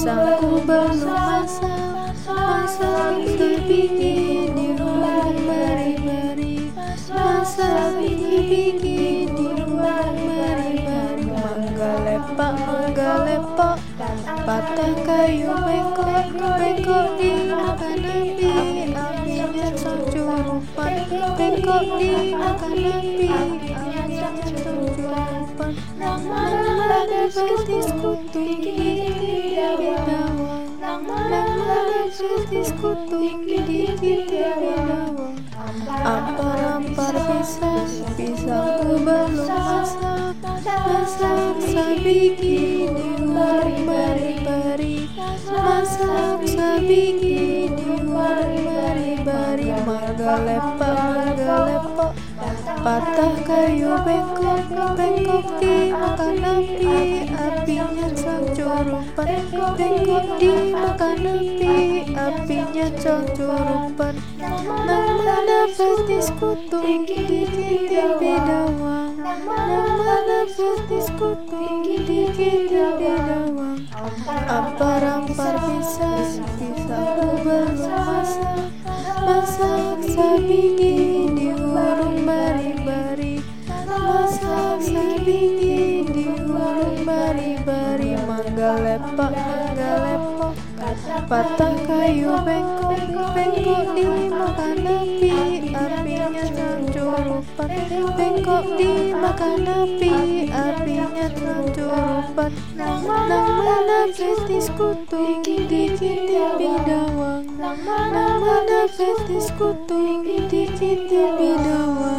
Pisangku belum masak Masak bikin di rumah bari-bari Masak bikin di rumah bari-bari Mangga lepak, mangga lepak Patah kayu bengkok, bengkok di makan api Apinya securupan Bengkok di makan api Apinya securupan Nang mana betis kutu mana betis kutu gigi dawang Ampar-ampar pisang, pisangku belum masak Masak sabiki di warung bari-bari. Masak sabiki di warung bari-bari. Marga lepak, marga lepak Patah kayu bengkok, bengkok di makan api. Apinya curupan bengkok di makan api Apinya curupan Nang mana fetis kutu gigi bidawang Nang mana fetis kutu gigi bidawang Ampar-ampar pisang, pisangku belum masak sabigi di warung bari-bari? Masak sabigi di warung bari-bari? Mangga lepak, mangga lepak Patah bengkok, bengkok di makan api Apinya curupan Bengkok di makan api Apinya curupan Nang mana fetis kutu gigi bidawang Nang mana fetis kutu gigi bidawang